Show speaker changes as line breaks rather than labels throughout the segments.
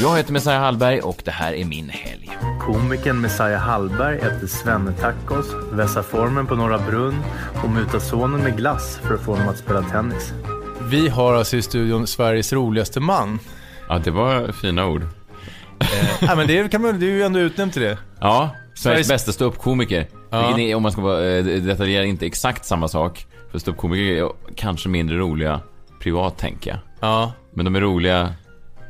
Jag heter Messiah Hallberg och det här är min helg.
Komikern Messiah Hallberg äter svennetacos, vässar formen på Norra Brunn och mutar sonen med glass för att få honom att spela tennis.
Vi har alltså i studion Sveriges roligaste man.
Ja, det var fina ord.
Ja, men det, kan man, det är ju ändå utnämnt till det.
Ja, Sveriges bästa ståuppkomiker.
Ja.
Är, om man ska vara eh, detaljerad, inte exakt samma sak. För ståuppkomiker är kanske mindre roliga privat, tänker jag.
Ja.
Men de är roliga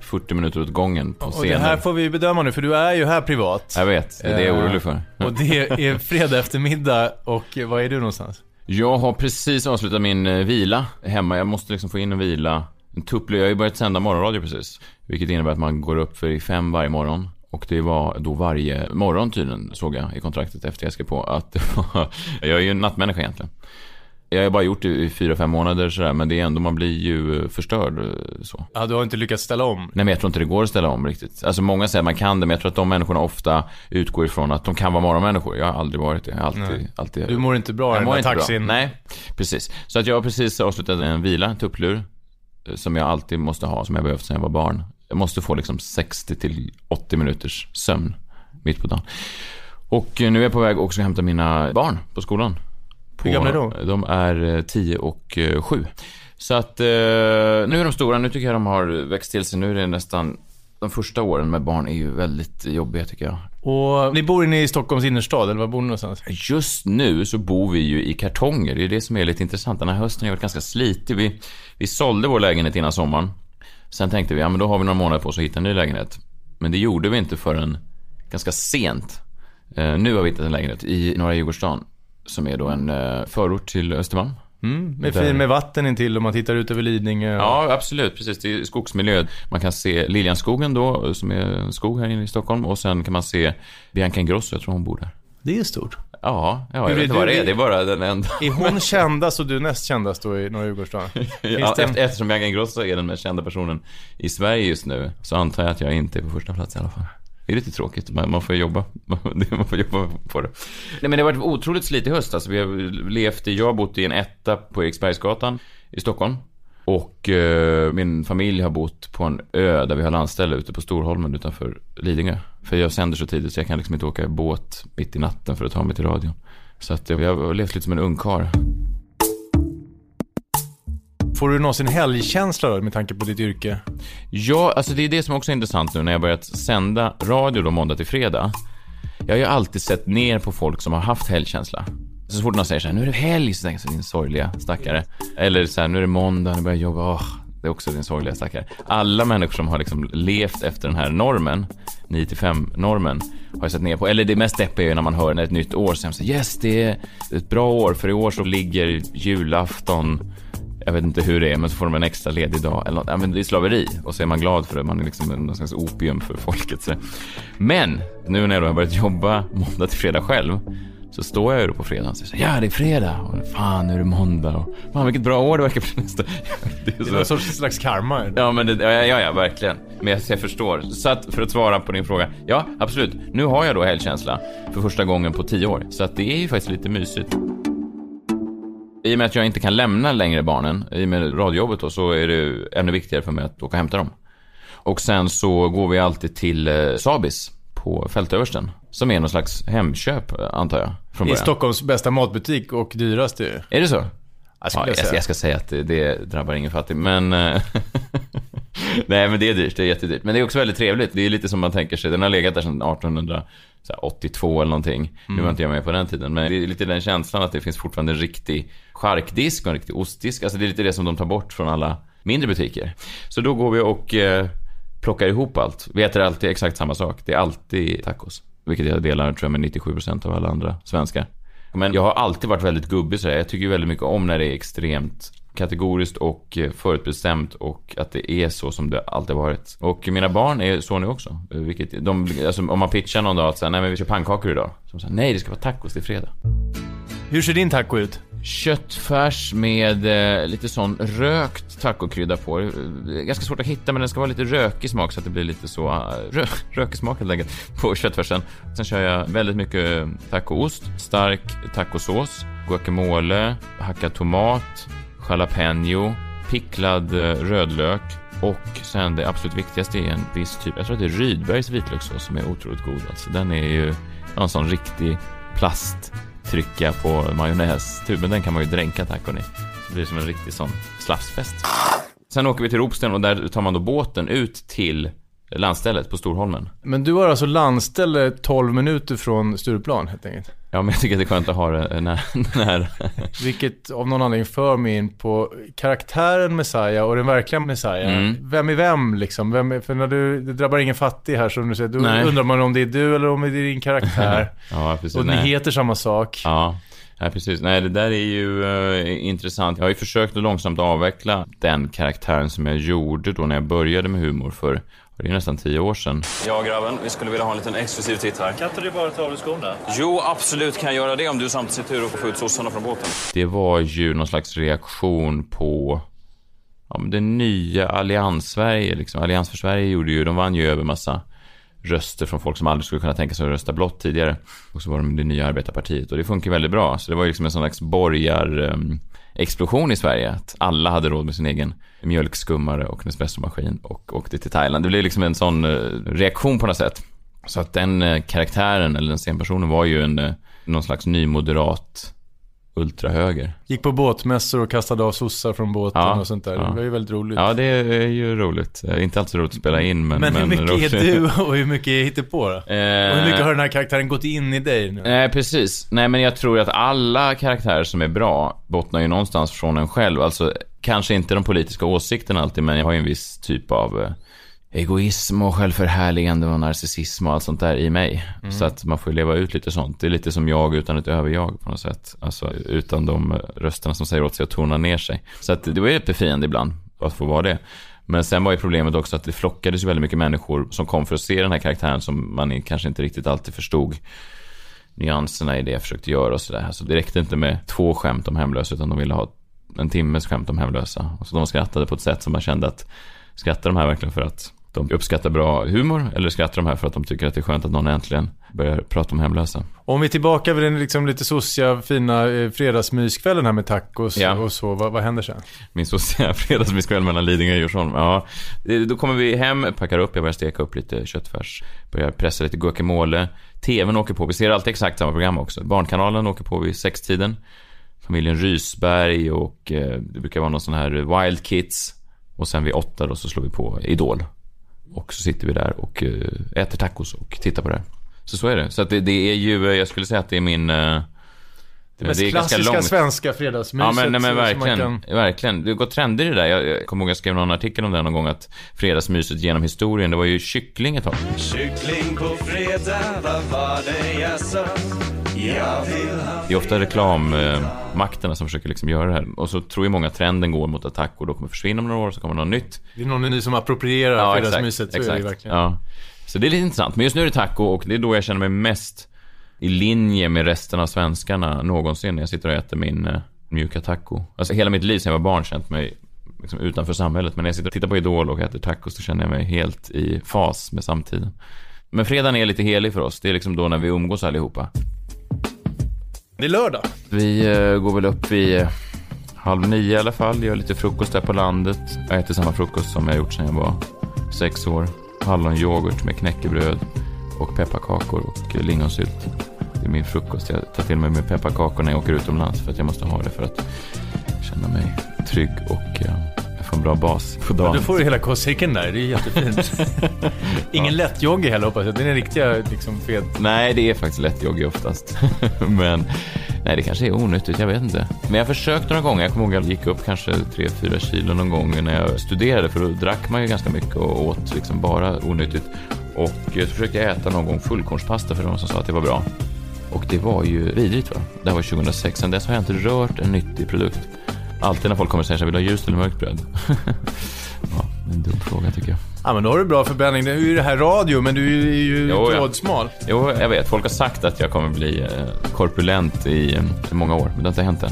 40 minuter åt gången på
Och det
scenen.
här får vi bedöma nu, för du är ju här privat.
Jag vet, det är det jag är
Eh,
orolig för.
Och det är fredag eftermiddag och var är du någonstans?
Jag har precis avslutat min eh, vila hemma. Jag måste liksom få in en vila. En tupplö. Jag har ju börjat sända morgonradio precis. Vilket innebär att man går upp för i fem varje morgon. Och det var då varje morgon tydligen, såg jag i kontraktet efter jag skrev på. Att det var, jag är ju en nattmänniska egentligen. Jag har bara gjort det i fyra, fem månader sådär. Men det är ändå, man blir ju förstörd eh, så.
Ja, du har inte lyckats ställa om.
Nej men jag tror inte det går att ställa om riktigt. Alltså många säger att man kan det, men jag tror att de människorna ofta utgår ifrån att de kan vara morgonmänniskor. Jag har aldrig varit det. Alltid,
Nej.
alltid
Du mår inte bra i den
inte
taxin.
bra. Nej, precis. Så att jag har precis avslutat en vila, en tupplur. eh, Som jag alltid måste ha, som jag behövt sedan jag var barn. Jag måste få liksom 60 till 80 minuters sömn mitt på dagen. Och eh, nu är jag på väg också att hämta mina barn på skolan. På,
Hur gamla är de?
De är eh, 10 och eh, 7. Så att eh, nu är de stora, nu tycker jag de har växt till sig. Nu är det nästan, de första åren med barn är ju väldigt jobbiga tycker jag.
Och ni bor inne i Stockholms innerstad, eller var bor ni någonstans?
Just nu så bor vi ju i kartonger. Det är det som är lite intressant. Den här hösten har varit ganska slitig. Vi, vi sålde vår lägenhet innan sommaren. Sen tänkte vi, ja men då har vi några månader på oss att hitta en ny lägenhet. Men det gjorde vi inte förrän ganska sent. Eh, nu har vi hittat en lägenhet i norra Djurgårdsstaden. Som är då en eh, förort till Östermalm.
Mm, med,
Där.
fin, med vatten intill och man tittar ut över Lidingö. och-
Ja, absolut. Precis. Det är skogsmiljö. Man kan se Liljanskogen då, som är en skog här inne i Stockholm. Och sen kan man se Bianca Ingrosso, jag tror hon bor där.
Det är stort.
Ja, ja jag
Hur är
vet inte vad det är. Det är bara den enda.
Är hon kändast och du näst kändast då i norra Djurgårdsstaden?
Ja,
en-
efter, eftersom Bianca Ingrosso är den mest kända personen i Sverige just nu så antar jag att jag inte är på första plats i alla fall. Det är lite tråkigt, men man får jobba. Man får jobba på det. Nej, men det har varit otroligt slitig höst. Alltså, vi har levt i, jag har bott i en etta på Eriksbergsgatan i Stockholm. Och eh, min familj har bott på en ö där vi har landställe ute på Storholmen utanför Lidingö. För jag sänder så tidigt så jag kan liksom inte åka båt mitt i natten för att ta mig till radion. Så att jag har levt lite som en ungkarl.
Får du någonsin helgkänsla då, med tanke på ditt yrke?
Ja, alltså det är det som också är intressant nu när jag börjat sända radio då måndag till fredag. Jag har ju alltid sett ner på folk som har haft helgkänsla. Så fort någon säger så här, nu är det helg, så tänker jag din sorgliga stackare. Eller så här, nu är det måndag, nu börjar jag jobba, åh, det är också din sorgliga stackare. Alla människor som har liksom levt efter den här normen, 9-5 normen, har jag sett ner på. Eller det mest deppiga är ju när man hör när ett nytt år, så säger man så här, yes, det är ett bra år, för i år så ligger julafton jag vet inte hur det är, men så får de en extra ledig dag. Eller. Ja, men det är slaveri. Och så är man glad för det. Man är liksom någon slags opium för folket. Så. Men, nu när jag då har börjat jobba måndag till fredag själv. Så står jag ju då på fredagen och säger så ja det är fredag. Och fan nu är det måndag. Och, fan vilket bra år det verkar bli nästa. Det är
Det är
så.
någon sorts slags karma.
Ja, men det, ja, ja, ja, verkligen. Men jag, jag förstår. Så att för att svara på din fråga. Ja, absolut. Nu har jag då helgkänsla för första gången på tio år. Så att det är ju faktiskt lite mysigt. I och med att jag inte kan lämna längre barnen, i och med radiojobbet då, så är det ännu viktigare för mig att åka och hämta dem. Och sen så går vi alltid till eh, Sabis på Fältöversten. Som är någon slags Hemköp, eh, antar jag, från
I
början.
Stockholms bästa matbutik och dyraste ju.
Är det så?
Jag
Ja, jag, jag ska säga att det, det drabbar ingen fattig, men... Nej, men det är dyrt. Det är jättedyrt. Men det är också väldigt trevligt. Det är lite som man tänker sig. Den har legat där sedan 1882 eller någonting. Nu var inte jag med på den tiden. Men det är lite den känslan att det finns fortfarande en riktig charkdisk och en riktig ostdisk. Alltså det är lite det som de tar bort från alla mindre butiker. Så då går vi och eh, plockar ihop allt. Vi äter alltid exakt samma sak. Det är alltid tacos. Vilket jag delar tror jag med 97% av alla andra svenskar. Men jag har alltid varit väldigt gubbig så här. Jag tycker ju väldigt mycket om när det är extremt kategoriskt och eh, förutbestämt och att det är så som det alltid varit. Och mina barn är så nu också. Eh, Vilket, de, alltså, om man pitchar någon dag att säga, nej men vi kör pannkakor idag. Så de säger, nej det ska vara tacos, det är fredag.
Hur ser din taco ut?
Köttfärs med eh, lite sån rökt tacokrydda på. Eh, Ganska svårt att hitta men den ska vara lite rökig smak så att det blir lite så rö rökig smak helt enkelt på köttfärsen. Sen kör jag väldigt mycket tacoost, stark tacosås, guacamole, hackad tomat, jalapeno, picklad eh, rödlök, Och sen det absolut viktigaste är en viss typ, jag tror att det är Rydbergs vitlökssås som är otroligt god. Alltså, den är ju en sån riktig plasttrycka på majonnästuben. Den kan man ju dränka tacon i. Det blir som en riktig sån slafsfest. Sen åker vi till Ropsten och där tar man då båten ut till landstället på Storholmen.
Men du har alltså landställe 12 minuter från Stureplan helt enkelt?
Ja, men jag tycker att det är skönt att ha det när... när...
Vilket av någon anledning för mig in på karaktären Messiah och den verkliga Messiah.
Mm.
Vem är vem liksom? Vem är, för när du, det drabbar ingen fattig här som du säger. Då
Nej.
undrar man om det är du eller om det är din karaktär.
ja, precis.
och ni
Nej.
heter samma sak.
Ja, nej, precis. Nej, det där är ju eh, intressant. Jag har ju försökt att långsamt avveckla den karaktären som jag gjorde då när jag började med humor för det är nästan tio år sedan.
Ja, grabben, vi skulle vilja ha en liten exklusiv titt här.
Kan inte du bara ta av dig skorna?
Jo, absolut kan jag göra det om du samtidigt ser tur att få ut sossarna från båten.
Det var ju någon slags reaktion på ja, men det nya Allians-Sverige. Liksom. Allians för Sverige gjorde ju, de vann ju över massa röster från folk som aldrig skulle kunna tänka sig att rösta blått tidigare. Och så var de det nya arbetarpartiet och det funkar väldigt bra. Så det var ju liksom en sån slags borgar um, explosion i Sverige. Att alla hade råd med sin egen mjölkskummare och Nespresso-maskin och åkte till Thailand. Det blev liksom en sån eh, reaktion på något sätt. Så att den eh, karaktären, eller den scenpersonen, var ju en, eh, någon slags nymoderat ultrahöger.
Gick på båtmässor och kastade av sossar från båten
Ja,
och sånt där.
ja.
Det var ju väldigt roligt.
Ja, det är ju roligt. Eh, Inte alltid roligt att spela in, men...
men hur mycket
roligt.
är du och hur mycket är hittepå då? Och hur mycket har den här karaktären gått in i dig nu?
Nej, precis. Nej, men jag tror att alla karaktärer som är bra bottnar ju någonstans från en själv. Alltså, kanske inte de politiska åsikterna alltid, men jag har ju en viss typ av eh, egoism och självförhärligande och narcissism och allt sånt där i mig. Så att man får leva ut lite sånt. Det är lite som jag utan ett överjag på något sätt. Alltså utan de rösterna som säger åt sig att tona ner sig. Så att det var ju befriande ibland att få vara det. Men sen var ju problemet också att det flockades ju väldigt mycket människor som kom för att se den här karaktären som man kanske inte riktigt alltid förstod nyanserna i det jag försökte göra och sådär. Alltså det räckte inte med två skämt om hemlösa utan de ville ha en timmes skämt om hemlösa. Och så de skrattade på ett sätt som man kände att skrattar de här verkligen för att de uppskattar bra humor eller skrattar de här för att de tycker att det är skönt att någon äntligen börjar prata om hemlösa?
Om vi är tillbaka vid den liksom lite sossiga, fina eh, fredagsmyskvällen här med tacos
Ja.
och så. Vad, vad händer sen?
Min sociala fredagsmyskväll mellan Lidingö och Djursholm. Ja, då kommer vi hem, packar upp, jag börjar steka upp lite köttfärs, börjar pressa lite guacamole. TVn åker på, vi ser alltid exakt samma program också. Barnkanalen åker på vid sextiden. Familjen Rysberg och eh, det brukar vara någon sån här Wild Kids. Och sen vid åtta då så slår vi på Idol. Och så sitter vi där och eh, äter tacos och tittar på det här. Så så är det. Så att det, det är ju, eh, jag skulle säga att det är min... eh,
Det mest klassiska svenska fredagsmyset.
Ja men, nej, men verkligen,
kan-
verkligen. Det har gått trender i det där. Jag, jag kommer ihåg jag skrev någon artikel om det någon gång att fredagsmyset genom historien, det var ju kyckling ett tag.
Kyckling på fredag, vad var det jag sa?
Det är ofta reklammakterna som försöker liksom göra det här. Och så tror ju många trenden går mot att taco då kommer försvinna om några år, så kommer något nytt.
Det är någon ny som approprierar fredagsmyset. Så är det verkligen.
Ja. Så det är lite intressant. Men just nu är det taco och det är då jag känner mig mest i linje med resten av svenskarna någonsin när jag sitter och äter min eh, mjuka taco. Alltså hela mitt liv sedan jag var barn känt mig liksom utanför samhället. Men när jag sitter och tittar på Idol och äter tacos så känner jag mig helt i fas med samtiden. Men fredagen är lite helig för oss. Det är liksom då när vi umgås allihopa.
Det är lördag.
Vi eh, går väl upp vid eh, halv nio i alla fall. Gör lite frukost där på landet. Jag äter samma frukost som jag gjort sedan jag var sex år. Hallonyoghurt med knäckebröd och pepparkakor och lingonsylt. Det är min frukost. Jag tar till mig med pepparkakor när jag åker utomlands för att jag måste ha det för att känna mig trygg och eh, får en bra bas på dagen.
Då får du hela kostcirkeln där. Det är jättefint. Ingen lättjogge heller hoppas jag. Det är riktiga liksom fed.
Nej, det är faktiskt lättjogg oftast. Men nej, det kanske är onyttigt, jag vet inte. Men jag har försökt några gånger. Jag kommer ihåg att jag gick upp kanske 3-4 kilo någon gång när jag studerade. För då drack man ju ganska mycket och åt liksom bara onyttigt. Och så försökte jag äta någon gång fullkornspasta för de som sa att det var bra. Och det var ju vidrigt va? Det här var 2006. Sen dess har jag inte rört en nyttig produkt. Alltid när folk kommer och säger så här, vill du ha ljust eller mörkt bröd? ja, en dum fråga tycker jag.
Ja men då har du bra förbränning. Det är ju det här radio men du är ju
Jo, ja.
trådsmal.
Jo, jag vet. Folk har sagt att jag kommer bli eh, korpulent i, eh, i många år, men det har inte hänt än.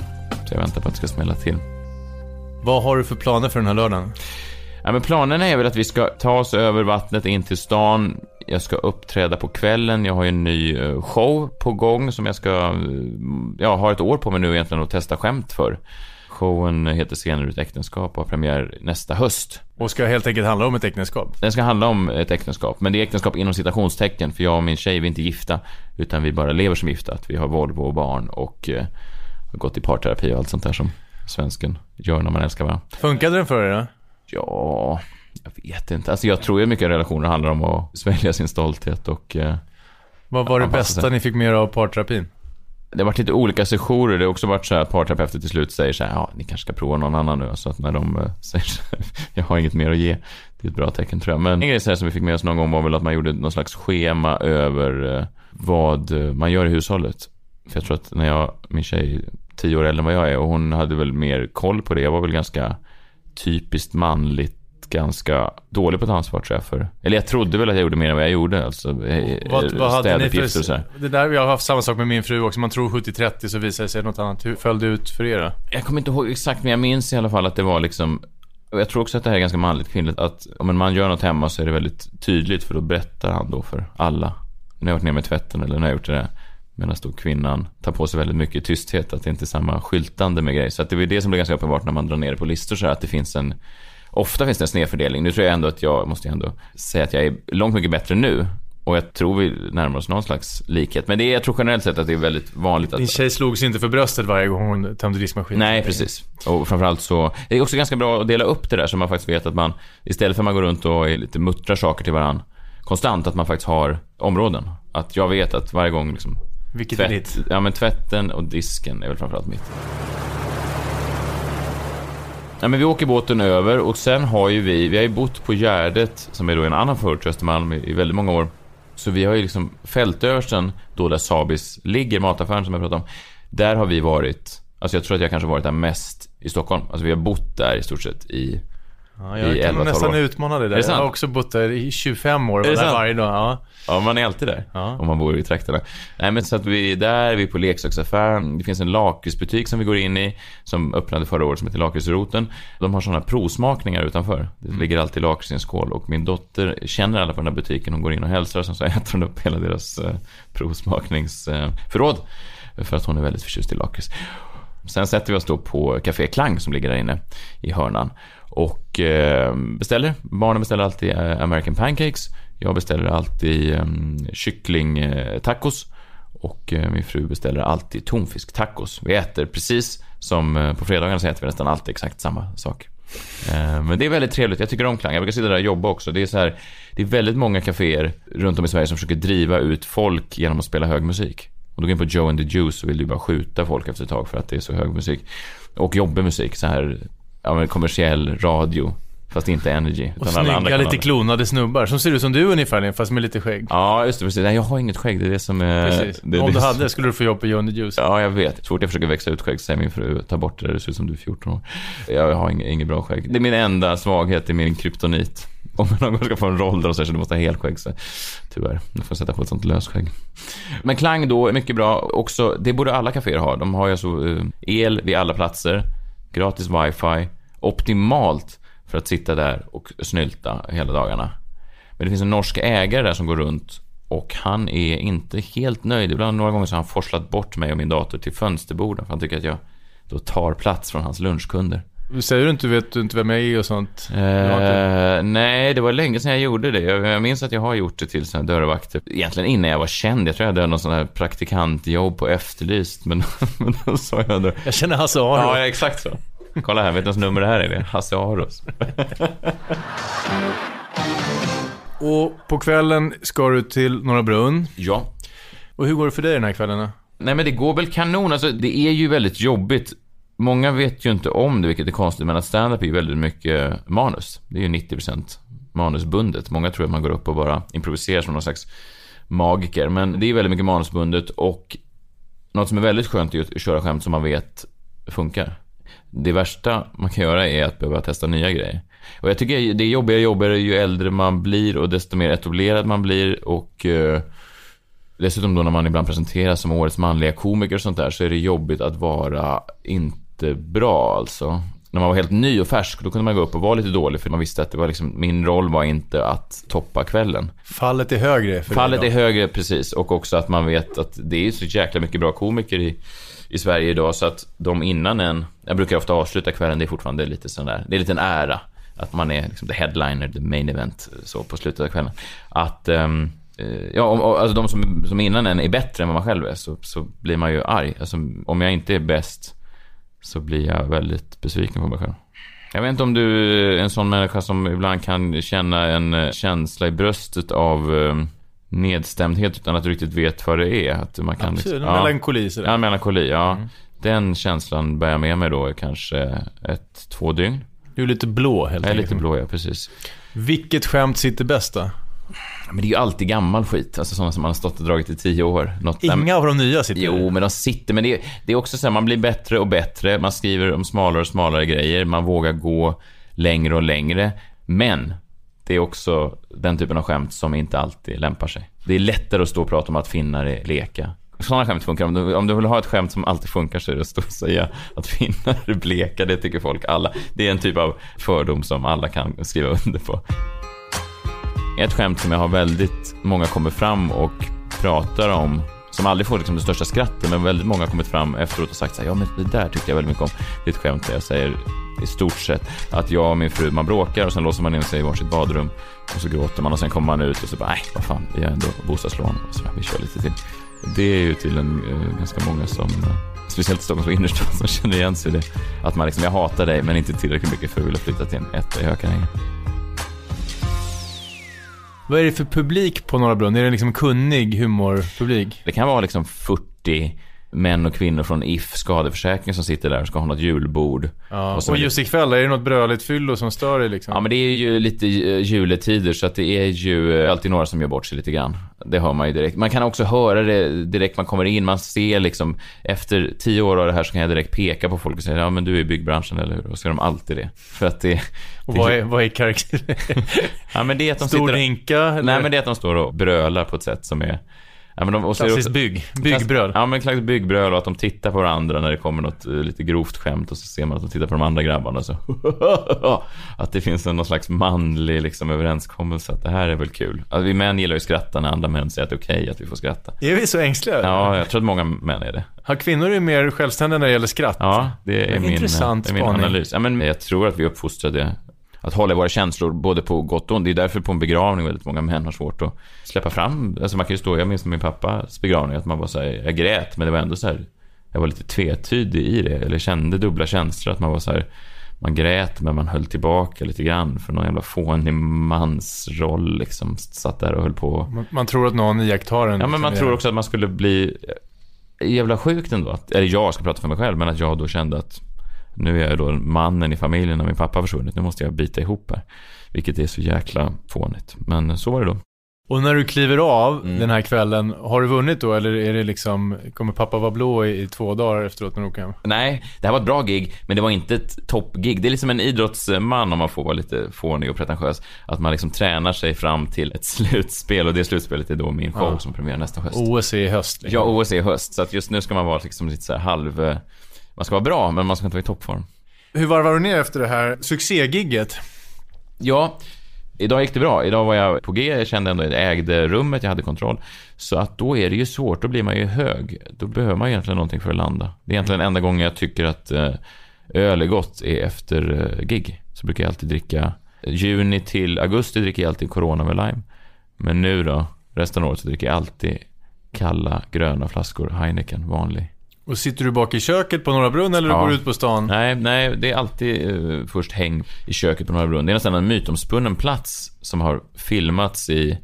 Så jag väntar på att det ska smälla till.
Vad har du för planer för den här lördagen?
Ja, men planen är väl att vi ska ta oss över vattnet in till stan. Jag ska uppträda på kvällen. Jag har ju en ny eh, show på gång som jag ska, ja, ha ett år på mig nu egentligen att testa skämt för. Showen heter Senare ut äktenskap och har premiär nästa höst.
Och ska helt enkelt handla om ett äktenskap.
Den ska handla om ett äktenskap, men det är äktenskap inom citationstecken för jag och min tjej vi är inte gifta utan vi bara lever som gifta. Att vi har Volvo och barn och eh, har gått i parterapi och allt sånt där som svensken gör när man älskar varandra.
Funkade den för er då?
Ja, jag vet inte. Alltså jag tror ju mycket relationer handlar om att svälja sin stolthet och eh,
Vad var det bästa
sig.
ni fick med er av parterapin?
Det har varit lite olika sessioner. Det har också varit så här att parterapeuter till slut säger så här, ja, ni kanske ska prova någon annan nu. Så att när de eh, säger så här, jag har inget mer att ge. Det är ett bra tecken tror jag. Men en grej så här som vi fick med oss någon gång var väl att man gjorde någon slags schema över eh, vad eh, man gör i hushållet. För jag tror att när jag, min tjej, tio år äldre än vad jag är och hon hade väl mer koll på det. Jag var väl ganska typiskt manligt ganska dålig på att ta ansvar tror jag för. Eller jag trodde väl att jag gjorde mer än vad jag gjorde. Alltså,
Vad, vad hade ni
städuppgifter och så här.
för... Det där, jag har haft samma sak med min fru också. Man tror 70-30 så visar det sig något annat. Hur föll det ut för er då?
Jag kommer inte ihåg exakt, men jag minns i alla fall att det var liksom jag tror också att det här är ganska manligt kvinnligt att om en man gör något hemma så är det väldigt tydligt för då berättar han då för alla. När jag har varit ner med tvätten eller när jag har gjort det där. Medan då kvinnan tar på sig väldigt mycket tysthet, att det inte är samma skyltande med grejer. Så att det är det som blir ganska uppenbart när man drar ner det på listor så här, att det finns en Ofta finns det en snedfördelning. Nu tror jag ändå att jag, måste ändå säga att jag är långt mycket bättre nu. Och jag tror vi närmar oss någon slags likhet. Men det är, jag tror generellt sett att det är väldigt vanligt att
Din tjej slog sig inte för bröstet varje gång hon tömde diskmaskinen.
Nej, precis. Och framförallt så, det är också ganska bra att dela upp det där så man faktiskt vet att man, istället för att man går runt och är lite muttrar saker till varandra konstant, att man faktiskt har områden. Att jag vet att varje gång liksom,
Vilket är ditt?
ja men tvätten och disken är väl framförallt mitt. Ja, men vi åker båten över och sen har ju vi, vi har ju bott på Gärdet som är då en annan förort till Östermalm i, i väldigt många år. Så vi har ju liksom fältöversten, då där Sabis ligger, mataffären som jag pratade om. Där har vi varit, alltså jag tror att jag kanske varit där mest i Stockholm. Alltså vi har bott där i stort sett i,
Ja,
i
jag kan
11-12
nog nästan
år.
utmana det där.
Det
jag har också bott där i 25 år. Var där
sant?
varje dag. Ja.
ja man är alltid där.
Ja.
Om man bor i trakterna. Nej men så att vi är där, vi är på leksaksaffären. Det finns en lakritsbutik som vi går in i. Som öppnade förra året som heter Lakritsroten. De har sådana provsmakningar utanför. Det
Mm.
ligger alltid lakrits i en skål. Och min dotter känner alla på den här butiken. Hon går in och hälsar och sen så äter hon upp hela deras eh, provsmakningsförråd. för att hon är väldigt förtjust i lakrits. Sen sätter vi oss då på Café Klang som ligger där inne i hörnan. Och eh, beställer. Barnen beställer alltid eh, American Pancakes. Jag beställer alltid eh, kycklingtacos. Och min fru beställer alltid tonfisktacos. Vi äter precis som på fredagarna så äter vi nästan alltid exakt samma sak. Men det är väldigt trevligt. Jag tycker om Klang. Jag brukar sitta där och jobba också. Det är, så här, det är väldigt många kaféer runt om i Sverige som försöker driva ut folk genom att spela hög musik. Och då går in på Joe and the Juice så vill du bara skjuta folk efter ett tag för att det är så hög musik. Och jobbig musik, så här ja, kommersiell radio. Fast inte energy.
Och snygga, lite
kanaler.
klonade snubbar. Som ser ut som du ungefär, fast med lite skägg.
Ja, just det. Precis. Nej, jag har inget skägg. Det är det som är...
Precis.
Det
Om
det
du
som-
hade skulle du få jobb på the Juice.
Ja, jag vet. Så fort jag försöker växa ut skägg så säger min fru, ta bort det där, det ser ut som du är 14 år. Jag har inget, inget bra skägg. Det är min enda svaghet, det är min kryptonit. Om någon gång ska få en roll där och säger så du måste ha helskägg så tyvärr, du får sätta på ett sånt lösskägg. Men Klang då är mycket bra. Också, det borde alla kaféer ha. De har ju alltså eh, el vid alla platser, gratis wifi, optimalt för att sitta där och snylta hela dagarna. Men det finns en norsk ägare där som går runt och han är inte helt nöjd. Ibland några gånger så har han forslat bort mig och min dator till fönsterborden för han tycker att jag då tar plats från hans lunchkunder.
Säger du inte, vet du inte vem jag är och sånt? Har inte-
nej, det var länge sedan jag gjorde det. Jag, jag minns att jag har gjort det till här dörrvakter. Egentligen innan jag var känd. Jag tror jag hade någon sån här praktikantjobb på Efterlyst. Men, men då sa jag då...
Jag känner Hasse Aro.
Ja, ja, exakt så. Kolla här, vet du vems nummer det här är? Det är Hasse Aros.
Och på kvällen ska du till Norra Brunn.
Ja.
Och hur går det för dig den här kvällen då?
Nej men det går väl kanon. Alltså, det är ju väldigt jobbigt. Många vet ju inte om det, vilket är konstigt, men att stand-up är ju väldigt mycket manus. Det är ju 90% manusbundet. Många tror att man går upp och bara improviserar som någon slags magiker. Men det är väldigt mycket manusbundet och något som är väldigt skönt är ju att köra skämt som man vet funkar. Det värsta man kan göra är att behöva testa nya grejer. Och jag tycker det är jobbigare och jobbigare ju äldre man blir och desto mer etablerad man blir och eh, Dessutom då när man ibland presenteras som årets manliga komiker och sånt där så är det jobbigt att vara inte bra alltså. när man var helt ny och färsk, då kunde man gå upp och vara lite dålig för man visste att det var liksom, min roll var inte att toppa kvällen.
Fallet är högre
Fallet är högre, precis. Och också att man vet att det är så jäkla mycket bra komiker i, i Sverige idag, så att de innan en... Jag brukar ofta avsluta kvällen, det är fortfarande lite sån där... Det är lite en ära. Att man är liksom the headliner, the main event, så på slutet av kvällen. Att... eh, Ja, om- alltså de som, som innan en är bättre än vad man själv är, så, så blir man ju arg. Alltså, om jag inte är bäst, så blir jag väldigt besviken på mig själv. Jag vet inte om du är en sån människa som ibland kan känna en eh, känsla i bröstet av eh, nedstämdhet utan att du riktigt vet vad det är. Att man kan
Absolut,
liksom,
melankoli sådär.
Ja, melankoli, ja.
Mm.
Den känslan bär jag med mig då kanske ett, två dygn.
Du är lite blå helt
Jag är
enkelt.
lite blå, ja, precis.
Vilket skämt sitter bäst då?
Men det är ju alltid gammal skit, alltså sådana som man har stått och dragit i tio år. Något där-
Inga av de nya sitter
Jo, men de sitter. Men det är, det är också så här, man blir bättre och bättre. Man skriver om smalare och smalare grejer. Man vågar gå längre och längre. Men det är också den typen av skämt som inte alltid lämpar sig. Det är lättare att stå och prata om att finnar är leka. Sådana skämt funkar. Om du, om du vill ha ett skämt som alltid funkar så är det att stå och säga att finnar är bleka. Det tycker folk alla. Det är en typ av fördom som alla kan skriva under på. Ett skämt som jag har väldigt många kommer fram och pratar om som aldrig får liksom det största skrattet, men väldigt många har kommit fram efteråt och sagt så här, ja men det där tyckte jag väldigt mycket om. Det är ett skämt där jag säger i stort sett att jag och min fru, man bråkar och sen låser man in sig i varsitt badrum och så gråter man och sen kommer man ut och så bara, nej vad fan, vi har ändå bostadslån och så där, vi kör lite till. Det är ju till en, eh, ganska många som, eh, speciellt i Stockholms innerstad, som känner igen sig i det. Att man liksom, jag hatar dig men inte tillräckligt mycket för att vilja flytta till en etta i Hökarängen.
Vad är det för publik på Norra Brunn? Är det liksom kunnig humorpublik?
Det kan vara liksom 40 män och kvinnor från If skadeförsäkring som sitter där och ska ha något julbord.
Ja.
Och
Och, just ikväll, är det något bröligt fyllo som stör dig liksom?
Ja men det är ju lite eh, juletider så att det är ju eh, alltid några som gör bort sig lite grann. Det hör man ju direkt. Man kan också höra det direkt man kommer in. Man ser liksom, efter tio år av det här så kan jag direkt peka på folk och säga ja men du är i byggbranschen eller hur? Och så är de alltid det. För att det...
och vad är, vad är karaktär?
Ja men det är att de
Stor
sitter...
Eller?
Nej men det är att de står och brölar på ett sätt som är... Ja, men de, och är det
Klassiskt
också-
bygg. Byggbröl.
Ja, men klassiskt byggbröl och att de tittar på varandra när det kommer något eh, lite grovt skämt och så ser man att de tittar på de andra grabbarna så Att det finns en, någon slags manlig liksom, överenskommelse att det här är väl kul. Alltså, vi män gillar ju att skratta när andra män säger att det är okej att vi får skratta.
Är vi så ängsliga?
Ja, jag tror att många män är det.
Har kvinnor är mer självständiga när det gäller skratt?
Ja, det är
Men
min,
intressant
det är min analys. Ja, men jag tror att vi är uppfostrade att hålla våra känslor både på gott och ont. Det är därför på en begravning väldigt många män har svårt att släppa fram. Alltså man kan ju stå, jag minns min pappas begravning att man var så här, jag grät men det var ändå så här, jag var lite tvetydig i det. Eller kände dubbla känslor. Att man var så här, man grät men man höll tillbaka lite grann för någon jävla fånig mansroll liksom. Satt där och höll på.
Man, man tror att någon iakttar en.
Ja men man tror också att man skulle bli jävla sjukt ändå. Att, eller jag ska prata för mig själv, men att jag då kände att nu är jag då mannen i familjen när min pappa försvunnit. Nu måste jag bita ihop här. Vilket är så jäkla fånigt. Men så var det då.
Och när du kliver av
Mm.
den här kvällen, har du vunnit då? Eller är det liksom, kommer pappa vara blå i, i två dagar efteråt när du åker hem?
Nej, det här var ett bra gig, men det var inte ett toppgig. Det är liksom en idrottsman, om man får vara lite fånig och pretentiös, att man liksom tränar sig fram till ett slutspel och det slutspelet är då min show
Ja.
som premiär nästa höst.
OS är i höst. liksom.
Ja, OS är i höst, så att just nu ska man vara liksom lite så här halv... eh, Man ska vara bra, men man ska inte vara i toppform.
Hur varvar du ner efter det här succégigget?
Ja, idag gick det bra. Idag var jag på G, jag kände ändå att jag ägde rummet, jag hade kontroll. Så att då är det ju svårt, då blir man ju hög. Då behöver man egentligen någonting för att landa. Det är egentligen enda gången jag tycker att eh, öl är gott är efter eh, gig. Så brukar jag alltid dricka, juni till augusti dricker jag alltid Corona med lime. Men nu då, resten av året så dricker jag alltid kalla gröna flaskor Heineken, vanlig.
Och sitter du bak i köket på Norra Brunn eller
Ja.
går du ut på stan?
Nej, nej, det är alltid eh, först häng i köket på Norra Brunn. Det är nästan en mytomspunnen plats som har filmats i,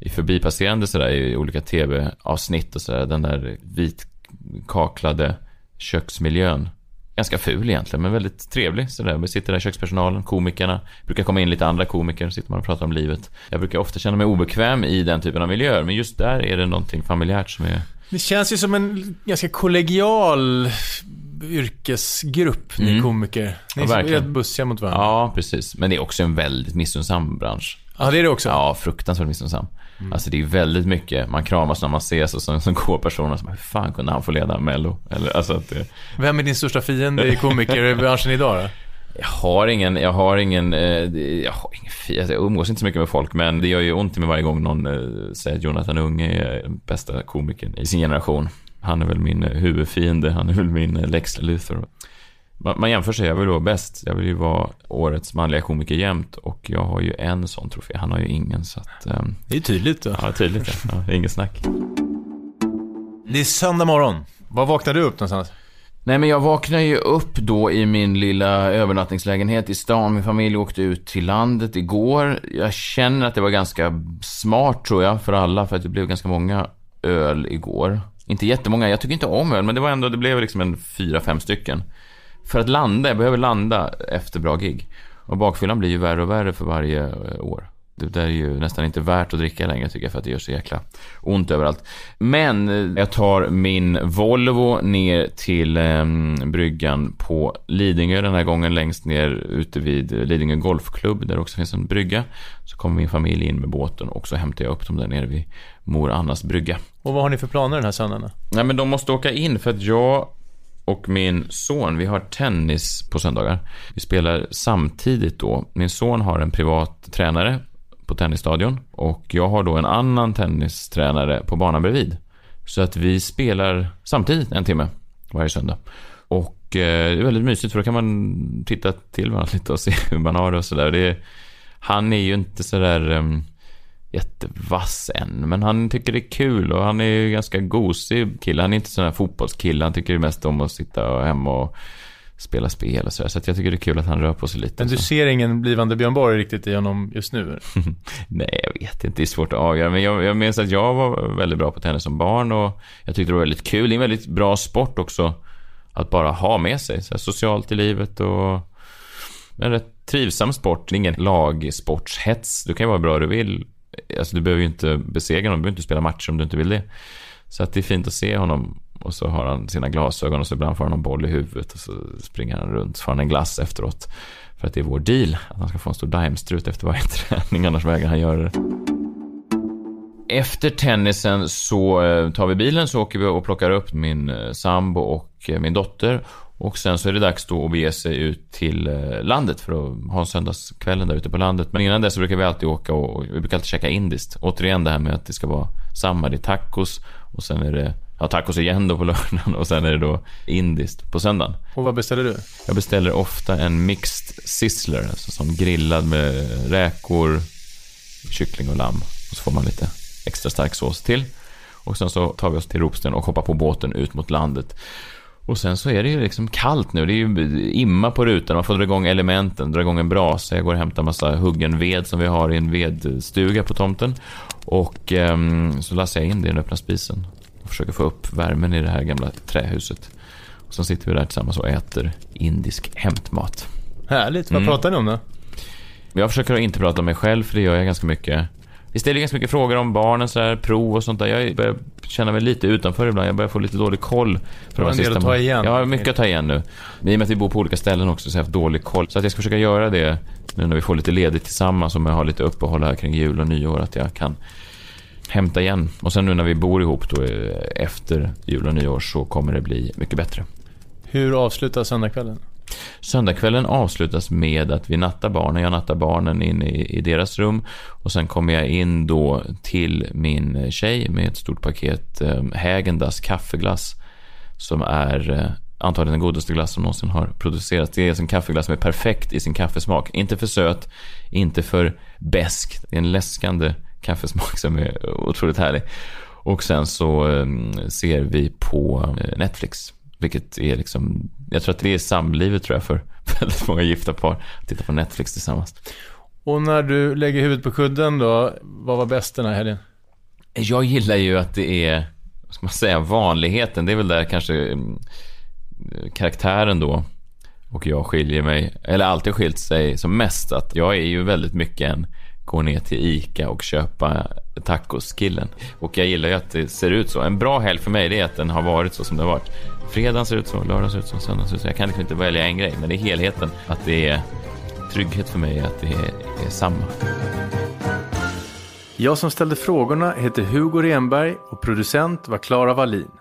i förbipasserande sådär i olika tv-avsnitt och sådär. Den där vitkaklade köksmiljön. Ganska ful egentligen, men väldigt trevlig sådär. Vi sitter där, kökspersonalen, komikerna. brukar komma in lite andra komiker, sitter man och pratar om livet. Jag brukar ofta känna mig obekväm i den typen av miljöer, men just där är det någonting familjärt som är...
Det känns ju som en ganska kollegial yrkesgrupp, ni
Mm.
komiker. Ni
Ja,
är helt bussiga mot varandra.
Ja, precis. Men det är också en väldigt missunnsam bransch.
Ja, det är det också.
Ja, fruktansvärt missunnsam. Alltså det är väldigt mycket, man kramas när man ses och så, så går personer som hur fan kunde han få leda Mello? Eller alltså att det,
Vem är din största fiende i komikerbranschen idag då?
Jag har ingen, jag har ingen, eh, jag har ingen alltså, jag umgås inte så mycket med folk, men det gör ju ont i mig varje gång någon eh, säger att Jonathan Unge är den bästa komikern i sin generation. Han är väl min eh, huvudfiende, han är väl min Lex Luthor. Man, man jämför sig, jag vill vara bäst. Jag vill ju vara årets manliga komiker jämt och jag har ju en sån trofé. Han har ju ingen så att, ehm,
Det är tydligt då.
ja tydligt ja. ja det är inget snack.
Det är söndag morgon. Var vaknade du upp någonstans?
Nej men jag vaknade ju upp då i min lilla övernattningslägenhet i stan. Min familj åkte ut till landet igår. Jag känner att det var ganska smart tror jag för alla för att det blev ganska många öl igår. Inte jättemånga, jag tycker inte om öl men det var ändå, det blev liksom en fyra, fem stycken. För att landa, jag behöver landa efter bra gig. Och bakfyllan blir ju värre och värre för varje eh, år. Det där är ju nästan inte värt att dricka längre tycker jag för att det gör så jäkla ont överallt. Men eh, jag tar min Volvo ner till eh, bryggan på Lidingö den här gången längst ner ute vid Lidingö Golfklubb där det också finns en brygga. Så kommer min familj in med båten och så hämtar jag upp dem där nere vid Mor Annas brygga.
Och vad har ni för planer den här söndagen?
Nej men de måste åka in för att jag och min son, vi har tennis på söndagar. Vi spelar samtidigt då. Min son har en privat tränare på tennisstadion och jag har då en annan tennistränare på banan bredvid. Så att vi spelar samtidigt en timme varje söndag. Och eh, det är väldigt mysigt för då kan man titta till varandra lite och se hur man har det och sådär. Han är ju inte sådär um, jättevass än, men han tycker det är kul och han är ju ganska gosig kille. Han är inte sån här fotbollskille, han tycker mest om att sitta hemma och spela spel och sådär. Så att jag tycker det är kul att han rör på sig lite.
Men du
så.
ser ingen blivande Björn Borg riktigt i honom just nu?
Nej, jag vet inte. Det är svårt att avgöra. Men jag, jag minns att jag var väldigt bra på tennis som barn och jag tyckte det var väldigt kul. Det är en väldigt bra sport också att bara ha med sig. Så socialt i livet och en rätt trivsam sport. Det är ingen lagsportshets. Du kan ju vara bra du vill. Alltså, du behöver ju inte besegra någon. Du behöver inte spela matcher om du inte vill det. Så att det är fint att se honom. Och så har han sina glasögon och så ibland får han en boll i huvudet och så springer han runt. Så får han en glass efteråt. För att det är vår deal. Att han ska få en stor daimstrut efter varje träning. Annars vägrar han göra det. Efter tennisen så eh, tar vi bilen så åker vi och plockar upp min eh, sambo och eh, min dotter. Och sen så är det dags då att bege sig ut till landet för att ha en söndagskvällen där ute på landet. Men innan dess så brukar vi alltid åka och vi brukar alltid käka indiskt. Återigen det här med att det ska vara samma, det är tacos och sen är det Ja, tacos igen då på lördagen och sen är det då indiskt på söndagen.
Och vad beställer du?
Jag beställer ofta en mixed sizzler, alltså som grillad med räkor, kyckling och lamm. Och så får man lite extra stark sås till. Och sen så tar vi oss till Ropsten och hoppar på båten ut mot landet. Och sen så är det ju liksom kallt nu. Det är ju imma på rutan. Man får dra igång elementen, dra igång en brasa. Jag går och hämtar massa huggen ved som vi har i en vedstuga på tomten. Och ehm, så lassar jag in det i den öppna spisen. Och försöker få upp värmen i det här gamla trähuset. Och så sitter vi där tillsammans och äter indisk hämtmat.
Härligt. Vad
Mm.
pratar ni om då?
Jag försöker inte prata om mig själv, för det gör jag ganska mycket. Vi ställer ganska mycket frågor om barnen, så här, prov och sånt där. Jag börjar känna mig lite utanför ibland. Jag börjar få lite dålig koll. För
en del att ta igen.
Jag har mycket att ta igen nu. Men I och med att vi bor på olika ställen också, så jag har haft dålig koll. Så att jag ska försöka göra det nu när vi får lite ledigt tillsammans, om jag har lite uppehåll här kring jul och nyår, att jag kan hämta igen. Och sen nu när vi bor ihop då eh, efter jul och nyår så kommer det bli mycket bättre.
Hur avslutas söndagskvällen?
Söndagskvällen avslutas med att vi nattar barnen. Jag nattar barnen in i, i deras rum. Och sen kommer jag in då till min tjej med ett stort paket eh, Hägendas kaffeglass. Som är eh, antagligen den godaste glass som någonsin har producerats. Det är en kaffeglass som är perfekt i sin kaffesmak. Inte för söt, inte för besk. Det är en läskande kaffesmak som är otroligt härlig. Och sen så eh, ser vi på eh, Netflix. Vilket är liksom, jag tror att det är samlivet tror jag för väldigt många gifta par. Att titta på Netflix tillsammans.
Och när du lägger huvudet på kudden då, vad var bäst den här helgen?
Jag gillar ju att det är, vad ska man säga, vanligheten. Det är väl där kanske mm, karaktären då och jag skiljer mig, eller alltid skilt sig som mest. Att jag är ju väldigt mycket en gå ner till ICA och köpa tacoskillen. Och jag gillar ju att det ser ut så. En bra helg för mig det är att den har varit så som det har varit. Fredagen ser ut så, lördagen ser ut så, söndagen ser ut så. Jag kan liksom inte välja en grej, men det är helheten. Att det är trygghet för mig, att det är, är samma.
Jag som ställde frågorna heter Hugo Renberg och producent var Klara Wallin.